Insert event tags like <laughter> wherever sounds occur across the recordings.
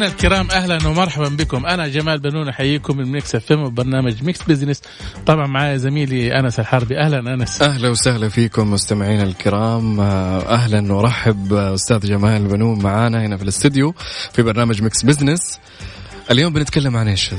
مستمعينا الكرام أهلا ومرحبا بكم. أنا جمال بنون أحييكم من ميكس إف إم وبرنامج ميكس بزنس طبعا معايا زميلي أنس الحربي. أهلا أنس. أهلا وسهلا فيكم مستمعينا الكرام. أهلا ومرحب أستاذ جمال بنون معانا هنا في الاستديو في برنامج ميكس بزنس اليوم بنتكلم عن إيش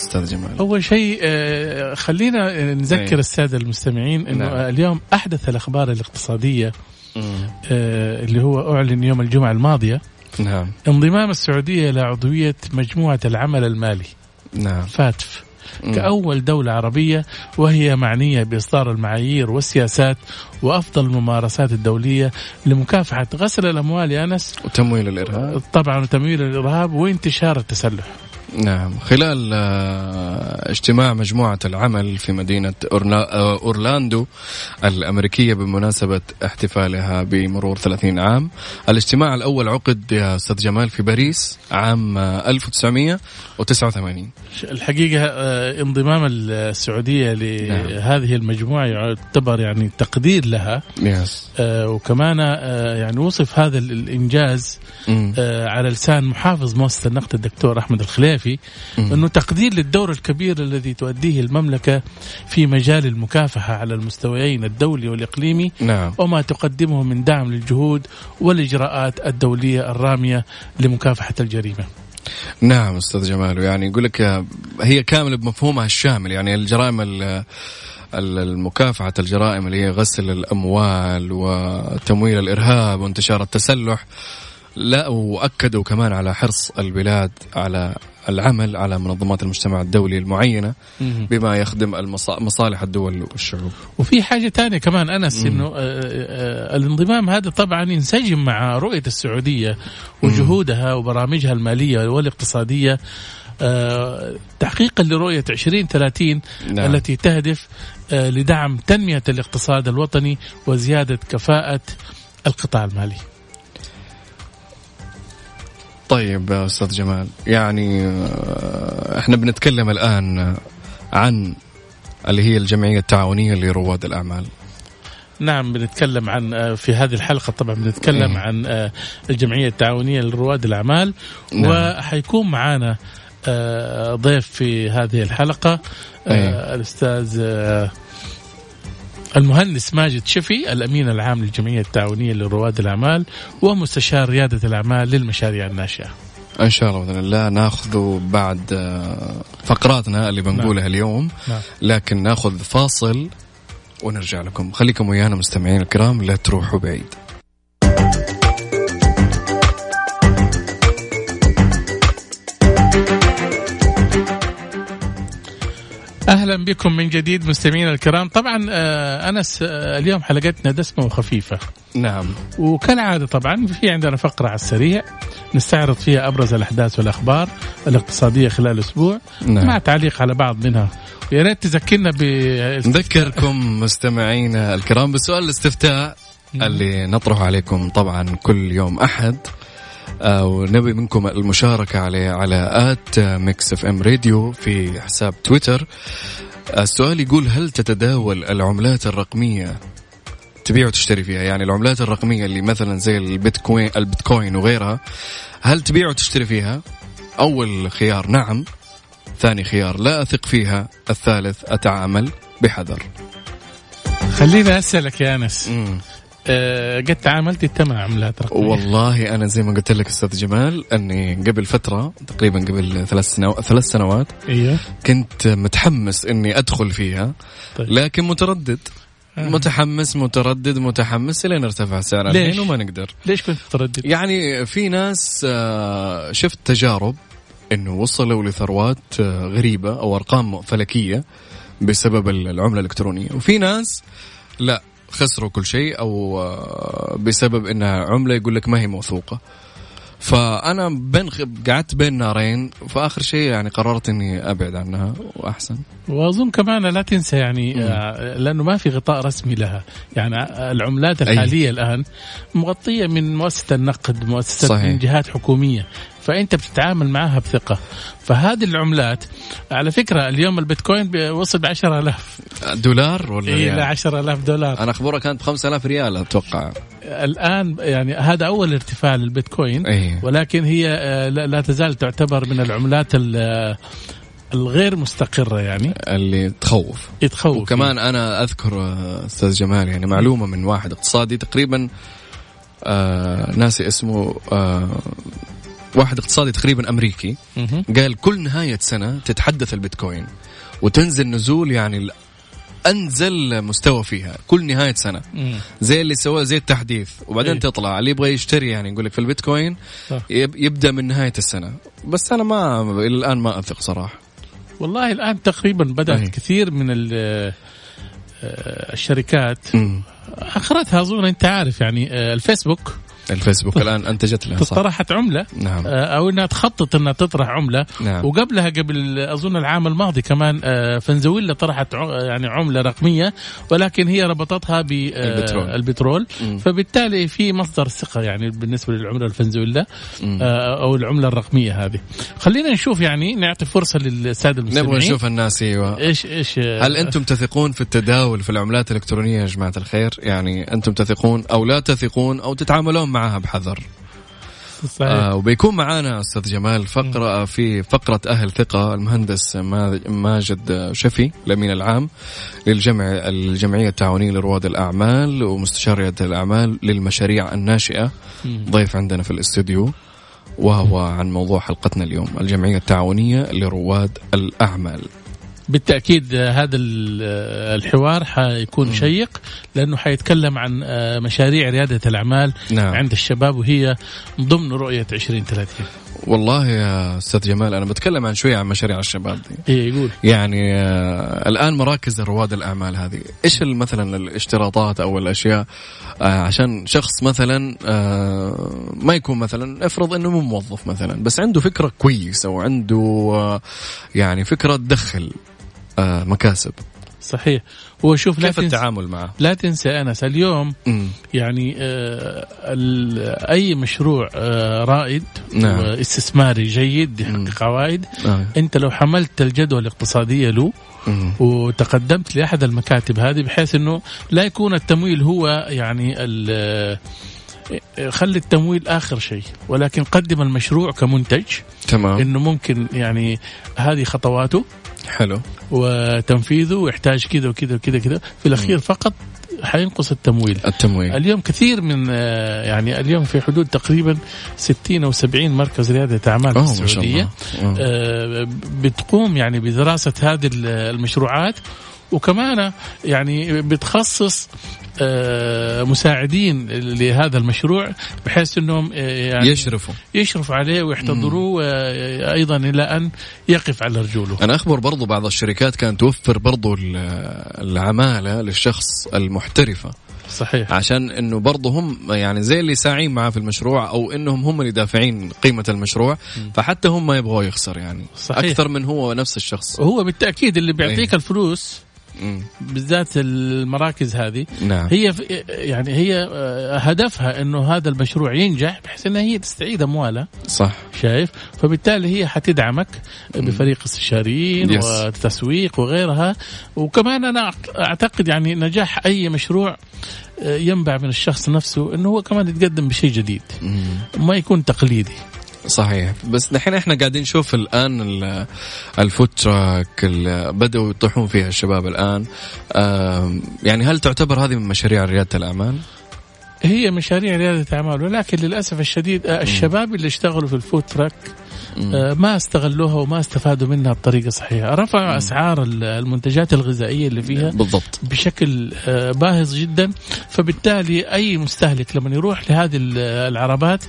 أستاذ جمال؟ أول شيء آه، خلينا نذكر. السادة المستمعين إنه نعم. اليوم أحدث الأخبار الاقتصادية آه، اللي هو أعلن يوم الجمعة الماضية. نعم. انضمام السعودية إلى عضوية مجموعة العمل المالي. نعم. فاتف. كأول دولة عربية وهي معنية بإصدار المعايير والسياسات وأفضل الممارسات الدولية لمكافحة غسل الأموال يا أنس. وتمويل الإرهاب. طبعا وتمويل الإرهاب وانتشار التسلح. نعم. خلال آه، اجتماع مجموعة العمل في مدينة آه، أورلاندو الأمريكية بمناسبة احتفالها بمرور 30 عام الاجتماع الأول عقد يا أستاذ جمال في باريس عام آه، 1989 الحقيقة آه، انضمام السعودية لهذه المجموعة يعتبر يعني تقدير لها. yes وكمان يعني وصف هذا ال- الإنجاز على لسان محافظ مؤسسة النقد الدكتور أحمد الخليفي مم. أنه تقدير للدور الكبير الذي تؤديه المملكة في مجال المكافحة على المستويين الدولي والإقليمي نعم وما تقدمه من دعم للجهود والإجراءات الدولية الرامية لمكافحة الجريمة نعم أستاذ جمال يعني يقول لك هي كاملة بمفهومها الشامل يعني الجرائم ال- ال- المكافحة الجرائم اللي هي غسل الأموال وتمويل الإرهاب وانتشار التسلح لا وأكدوا كمان على حرص البلاد على العمل على منظمات المجتمع الدولي المعينة بما يخدم مصالح الدول والشعوب. وفي حاجة تانية كمان أنس أنه آه، آه، الانضمام هذا طبعا ينسجم مع رؤية السعودية وجهودها وبرامجها المالية والاقتصادية آه، تحقيقا لرؤية 2030 نعم. التي تهدف آه، لدعم تنمية الاقتصاد الوطني وزيادة كفاءة القطاع المالي. طيب يا أستاذ جمال يعني آه، إحنا بنتكلم الآن عن اللي هي الجمعية التعاونية لرواد الأعمال نعم بنتكلم عن آه، في هذه الحلقة طبعا بنتكلم مم. عن آه، الجمعية التعاونية لرواد الأعمال نعم. وحيكون معنا آه، ضيف في هذه الحلقة أي. الأستاذ المهندس ماجد شفي الأمين العام للجمعية التعاونية لرواد الأعمال ومستشار ريادة الأعمال للمشاريع الناشئة. إن شاء الله بإذن الله ناخذ بعد آه، فقراتنا اللي بنقولها اليوم نعم. لكن ناخذ فاصل ونرجع لكم. خليكم ويانا مستمعين الكرام لا تروحوا بعيد. أهلا بكم من جديد مستمعينا الكرام. طبعا آه، أنس آه، اليوم حلقتنا دسمة وخفيفة. نعم. وكالعادة طبعا في عندنا فقرة على السريع نستعرض فيها أبرز الأحداث والأخبار الاقتصادية خلال الأسبوع. نعم. مع تعليق على بعض منها. ويا ريت تذكرنا ب نذكركم مستمعينا الكرام بسؤال الاستفتاء اللي نطرحه عليكم طبعا كل يوم أحد. ونبي منكم المشاركة عليه على at ميكس اف ام راديو في حساب تويتر. السؤال يقول هل تتداول العملات الرقمية تبيع وتشتري فيها؟ يعني العملات الرقمية اللي مثلا زي البيتكوين البيتكوين وغيرها هل تبيع وتشتري فيها؟ أول خيار نعم ثاني خيار لا أثق فيها الثالث أتعامل بحذر. خليني أسألك يا. آه، قد تعاملت الثمان عملات رقميه والله أنا زي ما قلت لك أستاذ جمال أني قبل فترة تقريبا قبل ثلاث سنوات ثلاث سنوات أيوه كنت متحمس إني أدخل فيها طيب. لكن متردد آه. متحمس متردد متحمس لين ارتفع سعرها ليش؟ الحين وما نقدر ليش كنت متردد؟ يعني في ناس آه، شفت تجارب إنه وصلوا لثروات آه، غريبة أو أرقام فلكية بسبب العملة الإلكترونية وفي ناس لا خسروا كل شيء أو آه، بسبب إنها عملة يقول لك ما هي موثوقة. فأنا بين قعدت بين نارين فآخر شيء يعني قررت إني أبعد عنها وأحسن. وأظن كمان لا تنسى يعني مم. آه، لأنه ما في غطاء رسمي لها. يعني العملات الحالية الآن مغطية من مؤسسة النقد مؤسسة صحيح. من جهات حكومية. فأنت بتتعامل معها بثقة. فهذه العملات على فكرة اليوم البيتكوين وصل ب 10000 دولار ولا إلى ريال؟ 10000 دولار. أنا اخبارها كانت ب 5000 ريال أتوقع. الآن يعني هذا أول ارتفاع للبيتكوين اي ولكن هي آه، لا تزال تعتبر من العملات ال- الغير مستقرة يعني. اللي تخوف. يتخوف. وكمان أنا أذكر آه، أستاذ جمال يعني معلومة من واحد اقتصادي تقريبا آه ناسي اسمه آه واحد اقتصادي تقريبا أمريكي. قال كل نهاية سنة تتحدث البيتكوين وتنزل نزول يعني أنزل مستوى فيها كل نهاية سنة مم. زي اللي سواه زي التحديث وبعدين إيه. تطلع اللي يبغى يشتري يعني يقول لك في البيتكوين صح. يبدأ من نهاية السنة بس أنا ما إلى الآن ما أثق صراحة والله الآن تقريبا بدأت أي. كثير من آه، الشركات مم. أخرتها أظن أنت عارف يعني آه، الفيسبوك الفيسبوك <laughs> الآن أنتجت لها صح طرحت عملة نعم آه، أو إنها تخطط إنها تطرح عملة نعم وقبلها قبل أظن العام الماضي كمان آه، فنزويلا طرحت يعني عملة رقمية ولكن هي ربطتها البترول. بالبترول مم. فبالتالي في مصدر ثقة يعني بالنسبة للعملة الفنزويلا. آه، أو العملة الرقمية هذه خلينا نشوف يعني نعطي فرصة للسادة المستمعين نبغى نشوف الناس أيوه إيش إيش هل أنتم تثقون في التداول في العملات الإلكترونية يا جماعة الخير؟ يعني أنتم تثقون أو لا تثقون أو تتعاملون معها بحذر. صحيح آه وبيكون معانا أستاذ جمال فقرة في فقرة أهل ثقة المهندس ما- ماجد شفي الأمين العام للجمع الجمعيه التعاونية لرواد الأعمال ومستشار ريادة الأعمال للمشاريع الناشئة. ضيف عندنا في الاستوديو وهو عن موضوع حلقتنا اليوم الجمعية التعاونية لرواد الأعمال. بالتأكيد هذا ال- الحوار حيكون شيق لأنه حيتكلم عن آه، مشاريع ريادة الأعمال نعم. عند الشباب وهي ضمن رؤية 2030 والله يا أستاذ جمال أنا بتكلم عن شوية عن مشاريع الشباب دي. إيه يقول. يعني آه الآن مراكز رواد الأعمال هذه إيش مثلا الاشتراطات أو الأشياء؟ آه عشان شخص مثلا آه ما يكون مثلا افرض إنه مو موظف مثلا بس عنده فكرة كويسة وعنده آه يعني فكرة تدخل. مكاسب صحيح هو شوف لا كيف تنسى التعامل معه؟ لا تنسى انس اليوم مم. يعني آه ال- أي مشروع آه رائد نعم. واستثماري جيد يحقق عوائد آه. أنت لو حملت الجدوى الاقتصادية له مم. وتقدمت لأحد المكاتب هذه بحيث إنه لا يكون التمويل هو يعني ال- خلي التمويل آخر شيء ولكن قدم المشروع كمنتج. تمام. إنه ممكن يعني هذه خطواته حلو. وتنفيذه يحتاج كذا وكذا وكذا كذا في الأخير فقط حينقص التمويل. التمويل. اليوم كثير من آه، يعني اليوم في حدود تقريبا 60 أو 70 مركز ريادة أعمال في السعودية. آه. بتقوم يعني بدراسة هذه المشروعات. وكمان يعني بتخصص مساعدين لهذا المشروع بحيث إنهم آه، يعني يشرفوا. يشرفوا عليه ويحتضروه آه، أيضا إلى أن يقف على رجوله. أنا أخبر برضو بعض الشركات كانت توفر برضو ال- العمالة للشخص المحترفة. صحيح. عشان إنه برضو هم يعني زي اللي ساعين معاه في المشروع أو إنهم هم اللي دافعين قيمة المشروع فحتى هم ما يبغوا يخسر يعني. صحيح. أكثر من هو نفس الشخص. وهو بالتأكيد اللي بيعطيك أي. الفلوس. بالذات المراكز هذه. نعم. هي يعني هي آه، هدفها إنه هذا المشروع ينجح بحيث إنها هي تستعيد أموالها. صح. شايف؟ فبالتالي هي حتدعمك بفريق استشاريين yes. وتسويق وغيرها. وكمان أنا أعتقد يعني نجاح أي مشروع آه، ينبع من الشخص نفسه إنه هو كمان يتقدم بشيء جديد. مم. ما يكون تقليدي. صحيح. بس دحين إحنا قاعدين نشوف الآن ال- ال food truck بدأوا يطيحون فيها الشباب الآن. يعني هل تعتبر هذه من مشاريع ريادة الأعمال؟ هي مشاريع ريادة اعمال ولكن للأسف الشديد آه، الشباب اللي اشتغلوا في ال food truck مم. آه، ما استغلوها وما استفادوا منها بطريقة صحيحة. رفعوا أسعار ال- المنتجات الغذائية اللي فيها بالضبط. بشكل آه، باهظ جدا. فبالتالي أي مستهلك لما يروح لهذه ال- العربات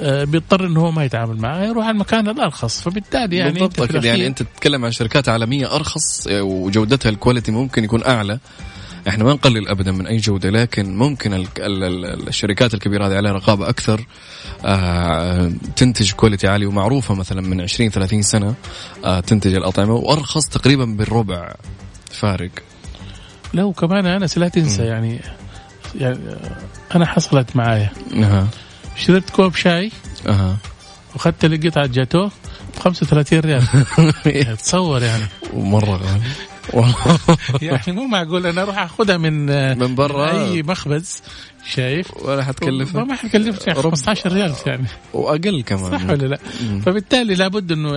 بيضطر إنه هو ما يتعامل معها يروح على المكان الأرخص. فبالتالي يعني بالضبط. انت. يعني أنت تتكلم عن شركات عالمية أرخص وجودتها الكواليتي ممكن يكون أعلى. إحنا ما نقلل ابدا من أي جودة لكن ممكن ال ال ال الشركات الكبيرة هذه عليها رقابة أكثر آه تنتج quality عالي ومعروفة مثلا من 20 30 سنة آه تنتج الأطعمة وأرخص تقريبا بالربع فارق. لا وكمان انس لا تنسى يعني يعني أنا حصلت معايا. أها شربت كوب شاي. أها. واخذت لي قطعه جاتوه ب 35 ريال. <laughs> تصور يعني. ومره غالي <laughs> يعني مو معقول أنا أروح أخذها من من برا. أي مخبز شايف؟ ولا حتكلفك ما يعني 15 ريال يعني. وأقل كمان. صح ولا لا؟ فبالتالي لابد إنه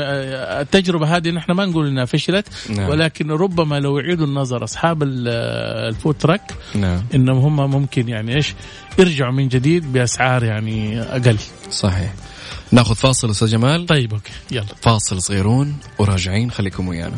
التجربة هذه نحن ما نقول إنها فشلت نعم. ولكن ربما لو يعيدوا النظر أصحاب ال- ال food truck نعم. إنهم هم ممكن يعني إيش يرجعوا من جديد بأسعار يعني أقل. صحيح. ناخذ فاصل أستاذ جمال. طيب okay. يلا. فاصل صغيرون وراجعين خليكم ويانا.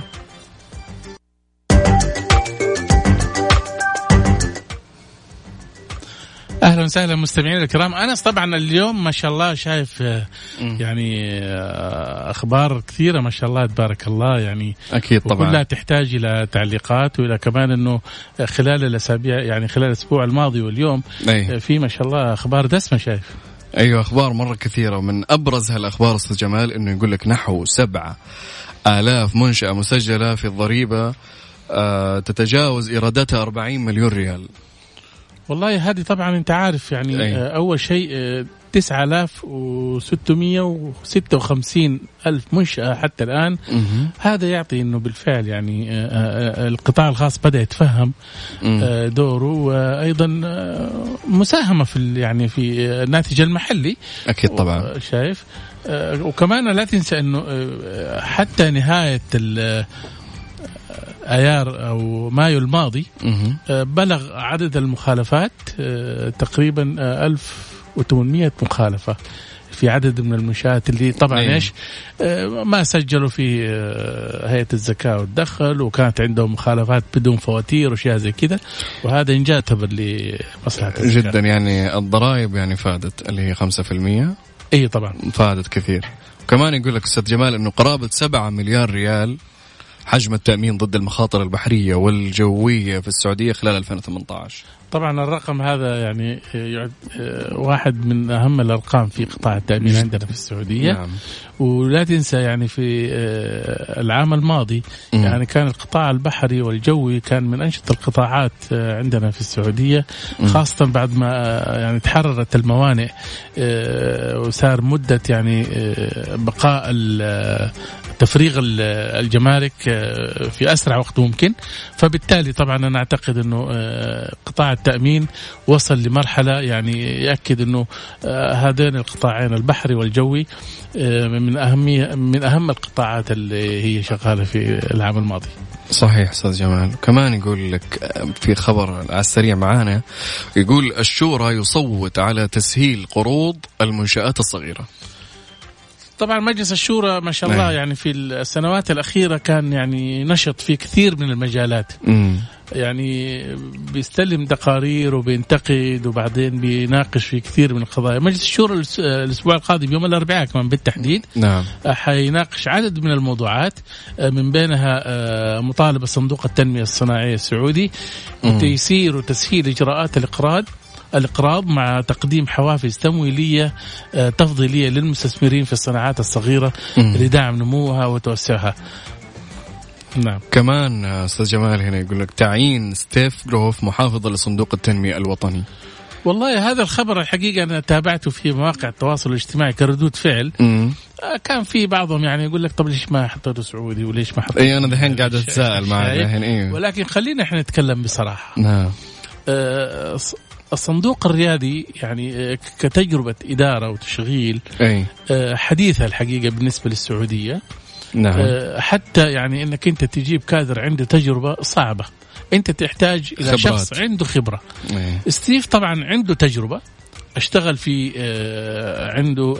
أهلا وسهلا مستمعينا الكرام. أنس طبعا اليوم ما شاء الله شايف آه، يعني آه، أخبار كثيرة ما شاء الله تبارك الله يعني أكيد طبعا. تحتاج إلى تعليقات وإلى كمان إنه خلال الأسابيع يعني خلال الأسبوع الماضي واليوم أي. في ما شاء الله أخبار دسمة شايف. أيوه أخبار مرة كثيرة. ومن أبرز هالأخبار أستاذ جمال إنه يقول لك نحو سبعة آلاف منشأة مسجلة في الضريبة آه تتجاوز إيراداتها 40 مليون ريال. والله هذه طبعا أنت عارف يعني أي. آه، أول شيء آه، 9656 ألف منشأة حتى الآن. هذا يعطي أنه بالفعل يعني آه، آه، القطاع الخاص بدأ يتفهم مم. آه، دوره وأيضا آه، مساهمة في يعني في آه، الناتج المحلي. أكيد طبعا. آه، شايف؟ آه، وكمان لا تنسى أنه آه، حتى نهاية آه، أيار أو مايو الماضي. آه، بلغ عدد المخالفات آه، تقريبا آه، 1800 مخالفة في عدد من المنشآت اللي طبعا أيوة. إيش آه، ما سجلوا في آه، هيئة الزكاة والدخل وكانت عندهم مخالفات بدون فواتير وأشياء زي كذا وهذا انجاز الزكاة. جدا يعني الضرائب يعني فادت اللي هي 5% اي طبعا فادت كثير وكمان يقول لك أستاذ جمال إنه قرابة 7 مليار ريال حجم التأمين ضد المخاطر البحرية والجوية في السعودية خلال 2018 طبعا الرقم هذا يعني يعد آه، واحد من أهم الأرقام في قطاع التأمين عندنا في السعودية. نعم. ولا تنسى يعني في آه، العام الماضي. يعني كان القطاع البحري والجوي كان من أنشط القطاعات آه، عندنا في السعودية خاصة بعد ما يعني تحررت الموانئ وصار مدة يعني بقاء تفريغ ال- الجمارك آه، في أسرع وقت ممكن. فبالتالي طبعا أنا أعتقد إنه آه، قطاع التأمين وصل لمرحلة يعني يأكد إنه آه، هذين القطاعين البحري والجوي من أهمية من أهم القطاعات اللي هي شغالة في العام الماضي. صحيح أستاذ جمال. كمان يقول لك في خبر على السريع معانا يقول الشورى يصوت على تسهيل قروض المنشآت الصغيرة. طبعا مجلس الشورى ما شاء الله نعم. يعني في السنوات الأخيرة كان يعني نشط في كثير من المجالات. امم يعني بيستلم تقارير وبينتقد وبعدين بيناقش في كثير من القضايا. مجلس الشورى الأسبوع القادم يوم الأربعاء كمان بالتحديد نعم. حيناقش عدد من الموضوعات آه، من بينها آه، مطالبة صندوق التنمية الصناعية السعودي بتيسير وتسهيل إجراءات الإقراض الإقراض مع تقديم حوافز تمويلية آه، تفضيلية للمستثمرين في الصناعات الصغيرة مم. لدعم نموها وتوسعها. نعم. كمان آه، أستاذ جمال هنا يقول لك تعيين ستيف جروف محافظا لصندوق التنمية الوطني. والله هذا الخبر الحقيقة أنا تابعته في مواقع التواصل الاجتماعي كردود فعل. امم آه، كان في بعضهم يعني يقول لك طب ليش ما حطيته سعودي وليش ما حطيته اي أنا دحين قاعد أتساءل معك؟ دحين أيوه ولكن خلينا إحنا نتكلم بصراحة. نعم. آه، الصندوق الريادي يعني آه، كتجربة إدارة وتشغيل أي. آه، حديثة الحقيقة بالنسبة للسعودية. نعم. آه، حتى يعني أنك أنت تجيب كادر عنده تجربة صعبة. أنت تحتاج إلى خبرات. شخص عنده خبرة. إيه. ستيف طبعا عنده تجربة. أشتغل في عنده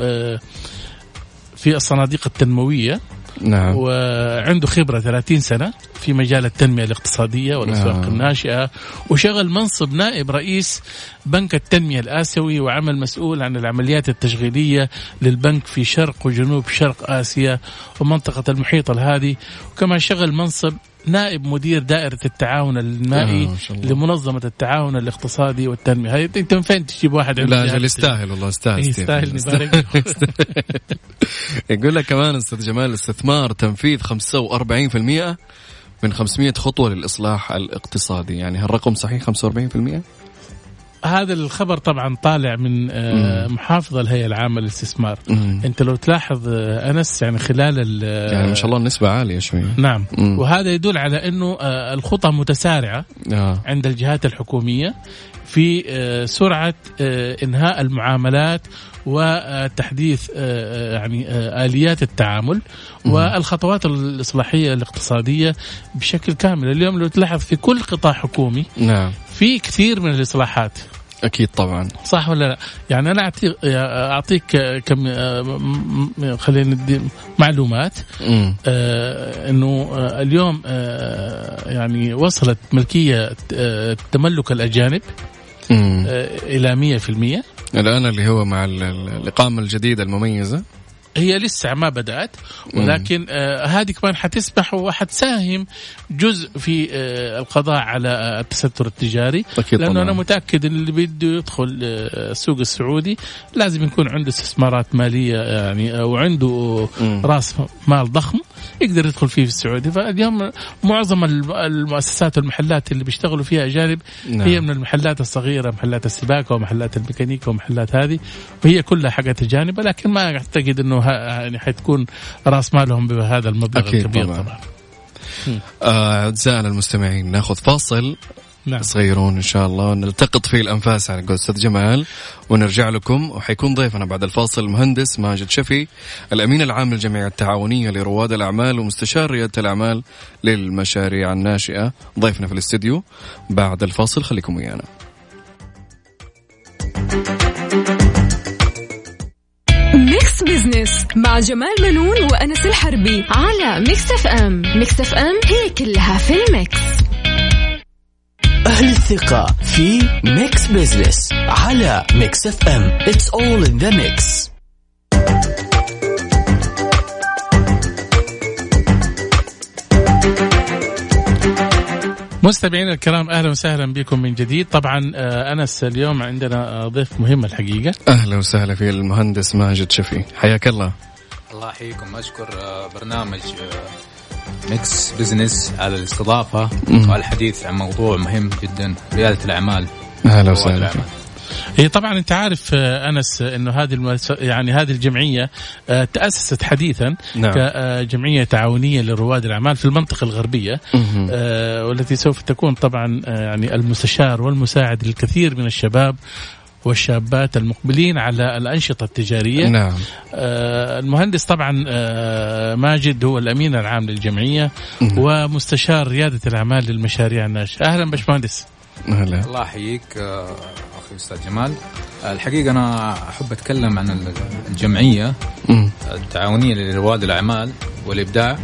في الصناديق التنموية. نعم وعنده خبرة 30 سنة في مجال التنمية الاقتصادية والأسواق آه. الناشئة وشغل منصب نائب رئيس بنك التنمية الآسيوي وعمل مسؤول عن العمليات التشغيلية للبنك في شرق وجنوب شرق آسيا ومنطقة المحيط الهادي وكما شغل منصب نائب مدير دائرة التعاون المائي آه لمنظمة التعاون الاقتصادي والتنمية. هاي انت من فين تجيب واحد لا أجل يستاهل والله يستاهل يستاهل نبارك <laughs> يقول لك كمان أستاذ جمال استثمار تنفيذ 45% من 500 خطوة للإصلاح الاقتصادي. يعني هالرقم صحيح 45%؟ هذا الخبر طبعا طالع من آه، محافظة الهيئة العامة للاستثمار مم. أنت لو تلاحظ آه، أنس يعني خلال يعني ما شاء الله النسبة عالية شوي نعم مم. وهذا يدل على إنه آه، الخطى متسارعة آه. عند الجهات الحكومية في آه، سرعة آه، إنهاء المعاملات وتحديث آه، آه، يعني آه، آليات التعامل والخطوات الإصلاحية الاقتصادية بشكل كامل. اليوم لو تلاحظ في كل قطاع حكومي نعم. في كثير من الإصلاحات. أكيد طبعا. صح ولا لا؟ يعني أنا اعطيك أعطيك كم خلينا ندي معلومات. آه، إنه اليوم آه، يعني وصلت ملكية تملك الأجانب. إلى 100% الآن اللي هو مع ال- ال- الإقامة الجديدة المميزة. هي لسه ما بدأت ولكن آه هذه كمان حتسمح وحتساهم جزء في آه القضاء على آه، التستر التجاري أكيد لأنه طبعا أنا متأكد إن اللي بده يدخل آه، السوق السعودي لازم يكون عنده استثمارات مالية يعني آه، وعنده مم. راس مال ضخم يقدر يدخل فيه في السعودي فاليوم معظم الم- المؤسسات والمحلات اللي بيشتغلوا فيها أجانب نعم. هي من المحلات الصغيرة محلات السباكة ومحلات الميكانيكا ومحلات هذه وهي كلها حقت أجانب لكن ما أعتقد إنه ه- يعني حتكون رأس مالهم بهذا المبلغ أكيد الكبير طبعاً. طبعا, آه، أعزائنا المستمعين ناخذ فاصل نعم. صغيرون إن شاء الله. نلتقط فيه الأنفاس على قول أستاذ جمال ونرجع لكم وحيكون ضيفنا بعد الفاصل المهندس ماجد شفي الأمين العام للجمعية التعاونية لرواد الأعمال ومستشار ريادة الأعمال للمشاريع الناشئة. ضيفنا في الاستديو بعد الفاصل خليكم ويانا. بزنس مع جمال بنون وأنس الحربي على ميكس اف ام ميكس اف ام هي كلها في الميكس. أهل الثقة في ميكس بزنس على ميكس اف ام It's all in the mix. مستمعينا الكرام أهلا وسهلا بكم من جديد. طبعا آه، أنس اليوم عندنا آه، ضيف مهم الحقيقة. أهلا وسهلا في المهندس ماجد شفي. حياك الله. الله يحييكم. أشكر آه، برنامج ميكس بزنس على الاستضافة. والحديث عن موضوع مهم جدا ريادة الأعمال. أهلا وسهلا هي طبعا أنت عارف آه، أنس إنه هذه المؤس- يعني هذه الجمعية آه، تأسست حديثا نعم. كجمعية تعاونية لرواد الأعمال في المنطقة الغربية. آه، والتي سوف تكون طبعا يعني المستشار والمساعد للكثير من الشباب والشابات المقبلين على الأنشطة التجارية. نعم. آه، المهندس طبعا آه، ماجد هو الأمين العام للجمعية ومستشار ريادة الأعمال للمشاريع الناشئة. أهلا باشمهندس. أهلا. الله يحييك أخي أستاذ جمال آه، الحقيقة أنا أحب أتكلم عن ال- الجمعية. التعاونية لرواد الأعمال والإبداع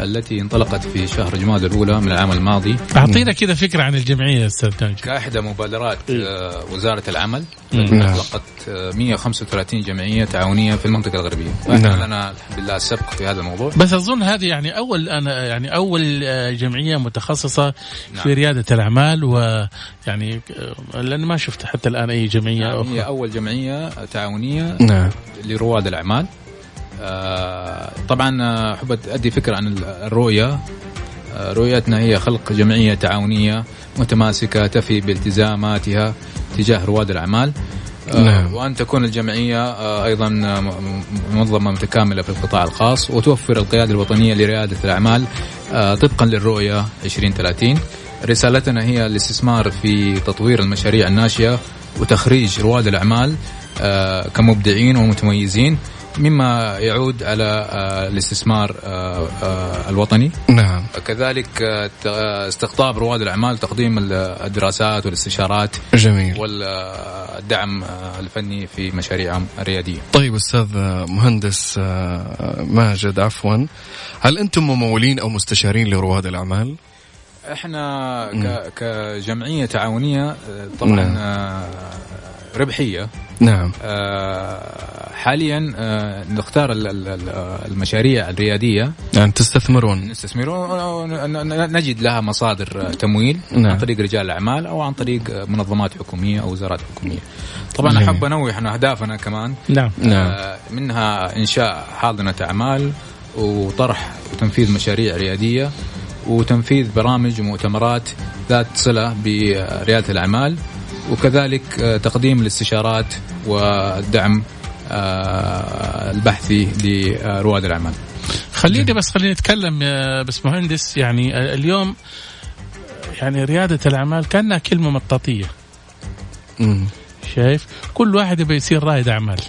التي انطلقت في شهر جماد الأولى من العام الماضي. أعطينا كذا فكرة عن الجمعية أستاذ ماجد كإحدى مبادرات آه، وزارة العمل. نعم. أطلقت آه، 135 جمعية تعاونية في المنطقة الغربية. نعم. لنا الحمد لله السبق في هذا الموضوع. بس أظن هذه يعني أول أنا يعني أول آه، جمعية متخصصة في نعم. ريادة الأعمال ويعني آه، لأن ما شفت حتى الآن أي جمعية نعم، أخرى. هي أول جمعية تعاونية نعم. لرواد الأعمال. آه، طبعا آه، أحب أدي فكرة عن ال- الرؤية. آه، رؤيتنا هي خلق جمعية تعاونية متماسكة تفي بالتزاماتها تجاه رواد الأعمال. آه، نعم. وأن تكون الجمعية أيضا منظمة متكاملة في القطاع الخاص وتوفر القيادة الوطنية لريادة الأعمال طبقا للرؤية 2030 رسالتنا هي الاستثمار في تطوير المشاريع الناشئة وتخريج رواد الأعمال كمبدعين ومتميزين. مما يعود على آه، الاستثمار آه، آه، الوطني. نعم. كذلك استقطاب رواد الأعمال تقديم ال- الدراسات والاستشارات جميل. والدعم الفني في مشاريعهم الرياديه طيب أستاذ مهندس ماجد عفوا. هل أنتم ممولين أو مستشارين لرواد الأعمال؟ إحنا كجمعية تعاونية طبعا نعم. آه، ربحية. نعم. آه، حاليا آه، نختار ال- ال- ال- المشاريع الريادية. يعني تستثمرون. نستثمر نجد لها مصادر آه، تمويل نعم. عن طريق رجال الاعمال أو عن طريق آه، منظمات حكومية أو وزارات حكومية. طبعا جميل. احب أنوه انه أهدافنا كمان. نعم. نعم. آه، منها إنشاء حاضنة أعمال وطرح وتنفيذ مشاريع ريادية وتنفيذ برامج ومؤتمرات ذات صلة بريادة الأعمال. وكذلك آه، تقديم الاستشارات والدعم آه، البحثي لرواد الأعمال. خليني بس خليني نتكلم يا بس مهندس يعني آه، اليوم يعني ريادة الأعمال كأنها كلمة مطاطية. مم. شايف؟ كل واحد يبي يصير رائد أعمال.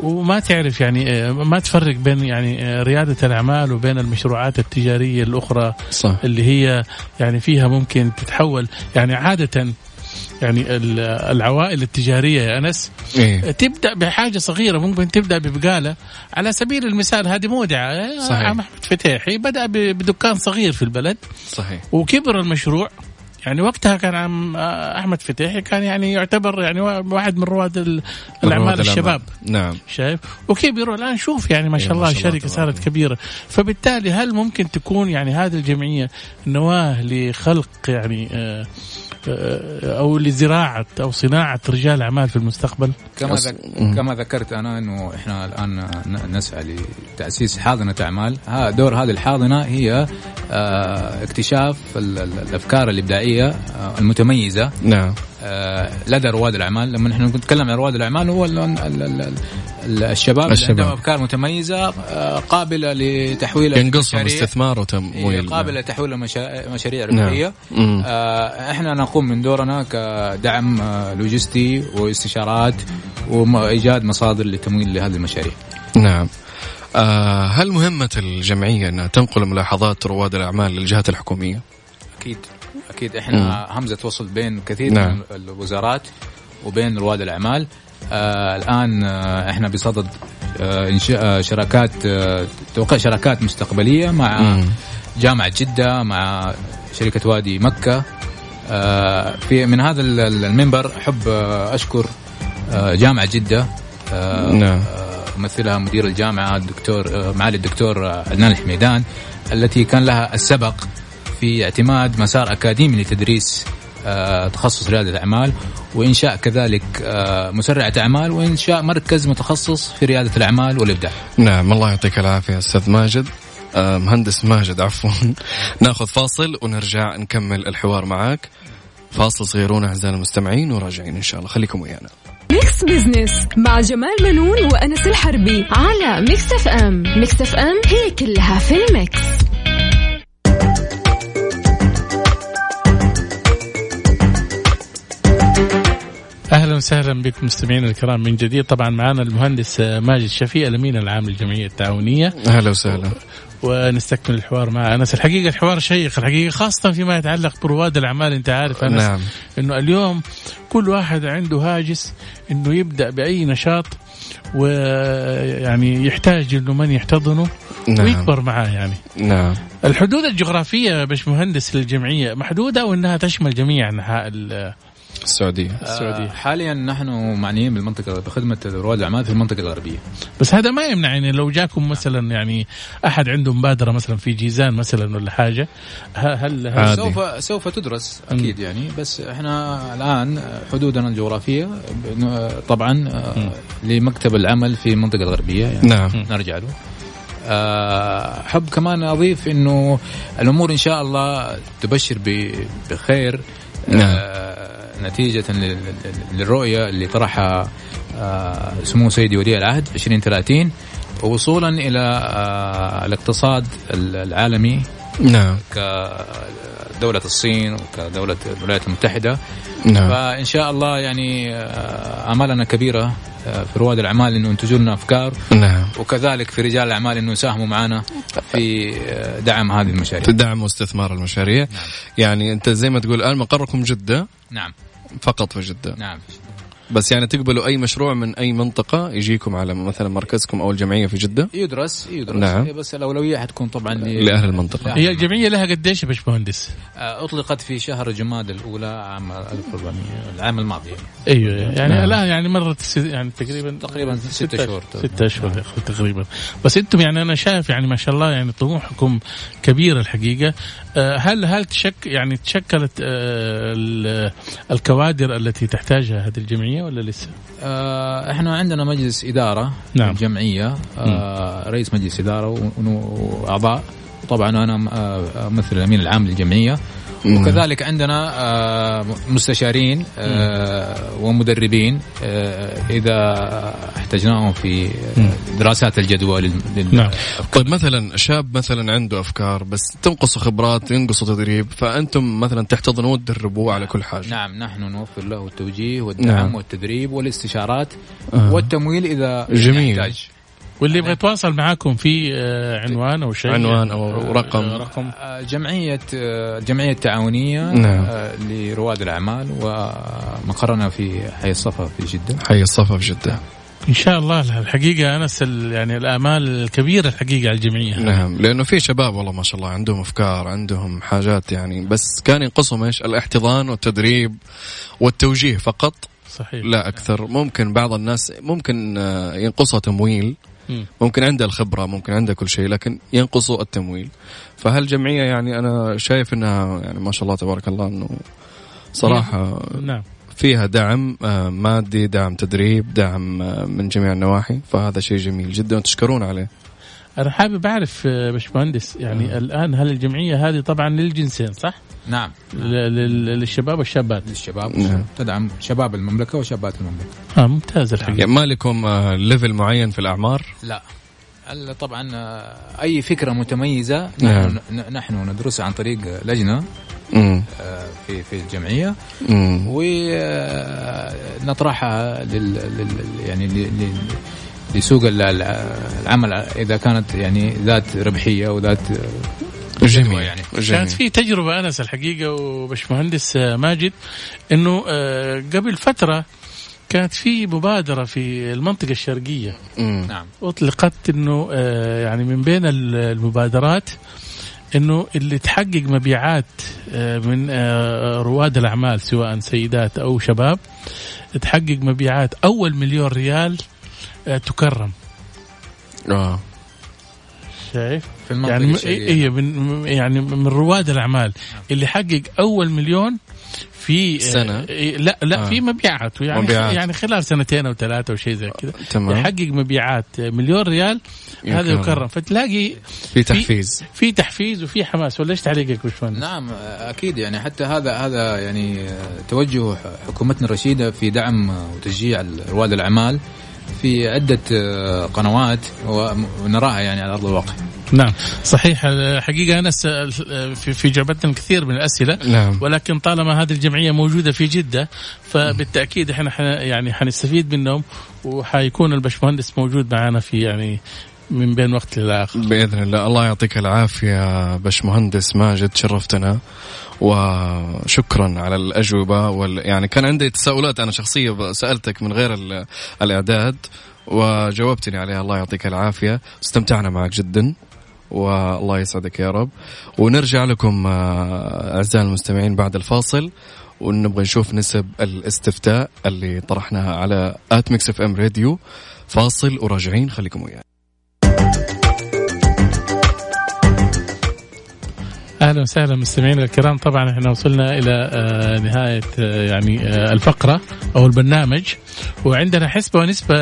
وما تعرف يعني ما تفرق بين يعني ريادة الأعمال وبين المشروعات التجارية الأخرى صح. اللي هي يعني فيها ممكن تتحول. يعني عادة يعني ال- العوائل التجارية يا أنس إيه. تبدأ بحاجة صغيرة ممكن تبدأ ببقالة. على سبيل المثال هذه مودعه صحيح. عم أحمد فتيحي بدأ بدكان صغير في البلد. صحيح. وكبر المشروع. يعني وقتها كان عم أحمد فتيحي كان يعني يعتبر يعني واحد من رواد ال- الأعمال الشباب. نعم. شايف؟ وكبروا الان شوف يعني ما إيه، شاء الله الشركة صارت كبيرة. فبالتالي هل ممكن تكون يعني هذه الجمعية نواة لخلق يعني آه، أو لزراعة أو صناعة رجال أعمال في المستقبل. كما. كما ذكرت أنا إنه إحنا الآن نسعى لتأسيس حاضنة أعمال. ها دور هذه الحاضنة هي آه، اكتشاف ال- ال- الأفكار الإبداعية آه، المتميزة. نعم. لدى رواد الأعمال لما نحن نتكلم عن رواد الأعمال هو ال- ال- ال- ال- الشباب اللي الشباب. عندهم أفكار متميزة آه، قابلة لتحويل ينقصهم. استثمار وتمويل قابلة لتحويل المشا- مشاريع نعم. ربحيه مم. آه، إحنا نقوم من دورنا كدعم آه، لوجستي واستشارات وإيجاد مصادر لتمويل لهذه المشاريع. نعم آه هل مهمة الجمعية أنها تنقل ملاحظات رواد الأعمال للجهات الحكومية؟ أكيد أكيد إحنا همزة وصل بين كثير نعم. من الوزارات وبين رواد الأعمال. آه الآن آه إحنا بصدد آه انشاء آه، شراكات آه توقيع شراكات مستقبلية مع مم. جامعة جدة مع شركة وادي مكة آه، في من هذا ال- ال- المنبر أحب آه، أشكر آه، جامعة جدة آه، نعم. يمثلها مدير الجامعة الدكتور معالي الدكتور عدنان الحميدان التي كان لها السبق في اعتماد مسار أكاديمي لتدريس آه، تخصص رياده الاعمال وإنشاء كذلك آه، مسرعه اعمال وإنشاء مركز متخصص في رياده الأعمال والإبداع. نعم الله يعطيك العافية أستاذ ماجد. آه مهندس ماجد عفوا. <laughs> ناخذ فاصل ونرجع نكمل الحوار معك فاصل صغيرون أعزائنا المستمعين وراجعين إن شاء الله. خليكم ويانا. ميكس بزنس مع جمال بنون وأنس الحربي على ميكس اف ام. ميكس اف ام هي كلها في الميكس. وسهلا بكم مستمعينا الكرام. من جديد طبعا معنا المهندس ماجد شفيق الأمين العام للجمعية التعاونية. أهلا وسهلا. ونستكمل الحوار مع أنس. الحقيقة الحوار شيق الحقيقة خاصة فيما يتعلق برواد الأعمال أنت عارف أنس نعم. إنه اليوم كل واحد عنده هاجس إنه يبدأ بأي نشاط ويعني يحتاج إنه من يحتضنه نعم. ويكبر معاه يعني. نعم. الحدود الجغرافية يا باشمهندس للجمعية محدودة وانها تشمل جميع انحاء السعودية. آه، حاليا نحن معنيين بالمنطقة بخدمة رواد الأعمال في المنطقة الغربية. بس هذا ما يمنع يعني لو جاكم مثلا يعني أحد عنده مبادرة مثلا في جيزان مثلا ولا حاجة هل, هل. سوف سوف تدرس أكيد يعني بس إحنا الآن حدودنا الجغرافية طبعا آه، لمكتب العمل في المنطقة الغربية يعني. نعم. نرجع له. آه، احب كمان أضيف إنه الأمور إن شاء الله تبشر بخير. نعم. آه، نتيجة لل- لل- للرؤية اللي طرحها آه، سمو سيدي ولي العهد 2030 ووصولا إلى آه، الاقتصاد العالمي نعم. كدولة الصين وكدولة الولايات المتحدة. نعم. فإن شاء الله يعني آه، آمالنا كبيرة في رواد الأعمال أنه ينتجوا لنا أفكار. نعم. وكذلك في رجال الأعمال أنه يساهموا معنا في دعم هذه المشاريع. دعم واستثمار المشاريع. يعني أنت زي ما تقول الآن مقركم جدة. نعم. فقط في جدة نعم بس يعني تقبلوا أي مشروع من أي منطقة يجيكم على مثلا مركزكم أو الجمعية في جدة يدرس يدرس نعم. بس الأولوية حتكون طبعا لأهل المنطقة هي الجمعية لها قديش يا باشمهندس؟ آه، أطلقت في شهر جماد الأولى عام 1400 العام الماضي يعني. أيوه يعني نعم. الان يعني مرت يعني تقريبا تقريبا ستة شهور. ستة اشهر أخي تقريبا بس أنتم يعني أنا شايف يعني ما شاء الله يعني طموحكم كبيره الحقيقة هل هل تشك يعني تشكلت آه، ال- الكوادر التي تحتاجها هذه الجمعية ولا لسه؟ آه، إحنا عندنا مجلس إدارة نعم. جمعيه آه، رئيس مجلس إدارة وأعضاء طبعا أنا آه، امثل الأمين العام للجمعية وكذلك عندنا آه، مستشارين آه، ومدربين آه، إذا احتجناهم في دراسات الجدوى لل- لل- نعم. طيب مثلا شاب مثلا عنده أفكار بس تنقصه خبرات ينقصه تدريب فأنتم مثلا تحتضنوه وتدربوه على كل حاجة نعم نحن نوفر له التوجيه والدعم نعم. والتدريب والاستشارات آه. والتمويل إذا جميل. يحتاج واللي يبغى يتواصل معاكم في آه، عنوان أو شيء؟ عنوان أو رقم. آه، رقم. آه، جمعية آه، الجمعية التعاونية نعم. لرواد الأعمال ومقرنا في حي الصفا في جدة. حي الصفا في جدة. إن شاء الله الحقيقة أنس يعني الامال الكبيرة الحقيقة على الجمعية. نعم لأنه في شباب والله ما شاء الله عندهم أفكار عندهم حاجات يعني بس كان ينقصهم إيش؟ الاحتضان والتدريب والتوجيه فقط. صحيح. لا أكثر. ممكن بعض الناس ممكن ينقصها تمويل. ممكن عنده الخبرة ممكن عنده كل شيء لكن ينقصه التمويل. فهالجمعيه يعني أنا شايف إنها يعني ما شاء الله تبارك الله إنه صراحة نعم. فيها دعم آه، مادي دعم تدريب دعم آه، من جميع النواحي فهذا شيء جميل جدا وتشكرون عليه. أنا حابب أعرف آه، باشمهندس يعني آه. الآن هل الجمعية هذه طبعا للجنسين صح؟ نعم. لل- للشباب والشابات. للشباب نعم. تدعم شباب المملكة وشابات المملكة. آه ممتاز الحقيقة. يعني ما لكم آه، ليفل معين في الأعمار؟ لا. طبعا آه، أي فكرة متميزة نعم. نحن, ن- نحن ندرسها عن طريق لجنة امم آه، في في الجمعية. امم ونطرحها لل, لل يعني ال- ال- العمل إذا كانت يعني ذات ربحية وذات جميل يعني. جميل كانت في تجربة انس الحقيقة وباشمهندس آه، ماجد إنه آه، قبل فترة كانت في مبادرة في المنطقة الشرقية مم. نعم أطلقت إنه آه، يعني من بين ال- المبادرات إنه اللي تحقق مبيعات من رواد الأعمال سواء سيدات أو شباب تحقق مبيعات أول مليون ريال تكرم. آه. شايف؟ في يعني م- الشرقية. إيه من يعني من رواد الأعمال. اللي حقق أول مليون في سنة؟ إيه لا لا آه. في مبيعات. يعني مبيعات. يعني خلال سنتين أو ثلاثة أو شيء زي كذا. تمام. يحقق مبيعات مليون ريال هذا يكرم. فتلاقي في تحفيز. في تحفيز وفي حماس. ولا إيش تعليقك باشمهندس؟ نعم أكيد. يعني حتى هذا هذا يعني توجه حكومتنا الرشيدة في دعم وتشجيع رواد الأعمال. في عدة قنوات ونراها يعني على أرض الواقع. نعم. صحيح حقيقه انس في في جعبتنا الكثير من الأسئلة. نعم. ولكن طالما هذه الجمعية موجودة في جدة فبالتأكيد إحنا يعني حنستفيد منهم وحيكون البشمهندس موجود معنا في يعني من بين وقت للاخر بإذن الله. الله يعطيك العافية باش مهندس ماجد شرفتنا. وشكرا على الأجوبة وال... يعني كان عندي تساؤلات أنا شخصيه سألتك من غير ال... الإعداد وجاوبتني عليها. الله يعطيك العافية. استمتعنا معك جدا والله يسعدك يا رب. ونرجع لكم آه، أعزائي المستمعين بعد الفاصل ونبغى نشوف نسب الاستفتاء اللي طرحناها على at Mix FM Radio. فاصل وراجعين خليكم ويانا أهلا وسهلا مستمعينا الكرام. طبعا إحنا وصلنا إلى آه، نهاية آه، يعني آه، الفقرة أو البرنامج. وعندنا حسبة ونسبة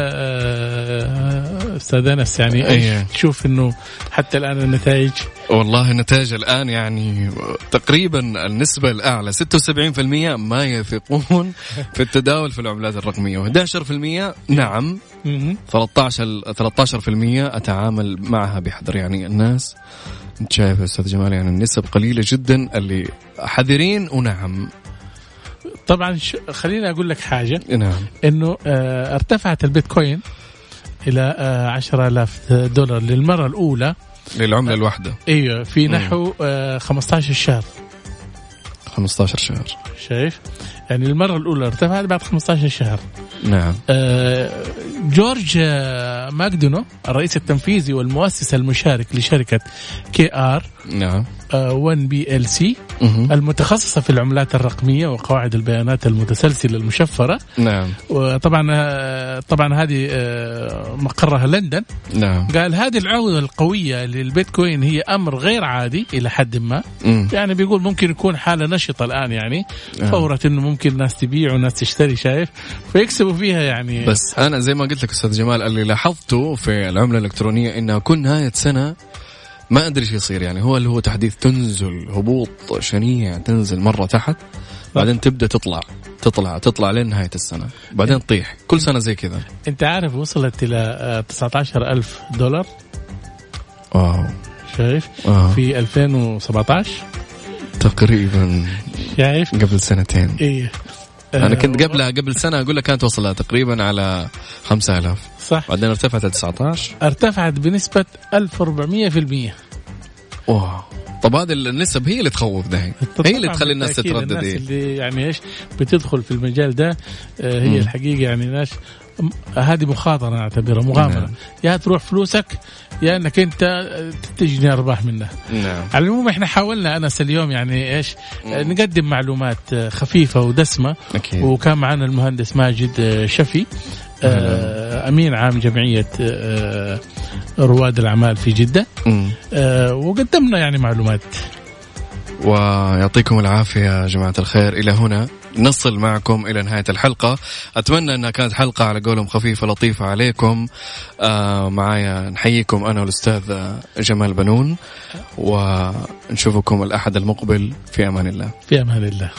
أستاذ انس يعني أيه. تشوف إنه حتى الآن النتائج. والله النتائج الآن يعني تقريبا النسبة الأعلى 76% ما يثقون في التداول في العملات الرقمية و11% نعم. مهم. 13 13% أتعامل معها بحذر. يعني الناس أنت شايف يا أستاذ جمال يعني النسب قليلة جدا اللي حذرين ونعم. طبعا ش- خليني أقول لك حاجة. نعم. إنه آه، ارتفعت البيتكوين إلى آه، 10000 دولار للمرة الأولى. للعملة الواحدة. أيوه في نحو آه، 15 شهر. 15 شهر. شايف؟ يعني المرة الأولى ارتفعت بعد 15 شهر. نعم. آه، جورج آه، ماكدونو الرئيس التنفيذي والمؤسس المشارك لشركة KR نعم. 1 PLC. المتخصصة في العملات الرقمية وقواعد البيانات المتسلسلة المشفرة. نعم. وطبعا آه، طبعا هذه آه، مقرها لندن. نعم. قال هذه العودة القوية للبيتكوين هي أمر غير عادي إلى حد ما. مم. يعني بيقول ممكن يكون حالة نشطة الآن يعني آه. فورة إنه ممكن ناس تبيع وناس تشتري شايف؟ فيكسبوا فيها يعني. بس أنا زي ما قلت لك أستاذ جمال اللي لاحظته في العملة الإلكترونية انها كل نهاية سنة ما أدري إيش يصير يعني هو اللي هو تحديث تنزل هبوط شنيع تنزل مرة تحت بعدين تبدأ تطلع تطلع تطلع لين نهاية السنة بعدين تطيح. كل سنة زي كذا. أنت عارف وصلت إلى آه، 19 ألف دولار؟ واو. شايف؟ آه. في 2017 تقريبا شايف؟ قبل سنتين. إيه. أنا آه، كنت قبلها قبل سنة أقول لك كانت وصلها تقريبا على 5000 صح. بعدين ارتفعت ل 19 ارتفعت بنسبة 1400% واو. طب هذه النسب هي اللي تخوف دحين. هي اللي تخلي الناس تتردد الناس إيه. اللي يعني إيش؟ بتدخل في المجال ده آه، هي مم. الحقيقة يعني ناس م- هذه مخاطرة أنا أعتبرها مغامرة. نعم. يا تروح فلوسك يا إنك أنت تجني أرباح منها. نعم. على العموم إحنا حاولنا أنس اليوم يعني إيش آه، نقدم معلومات آه، خفيفة ودسمة. أكيد. وكان معنا المهندس ماجد آه، شفي آه، أمين عام جمعية آه، رواد الأعمال في جدة. آه، وقدمنا يعني معلومات. ويعطيكم العافية يا جماعة الخير. إلى هنا. نصل معكم إلى نهاية الحلقة. أتمنى أنها كانت حلقة على قولهم خفيفة لطيفة عليكم. آه معايا نحييكم أنا والأستاذ آه، جمال بنون ونشوفكم الأحد المقبل في أمان الله. في أمان الله.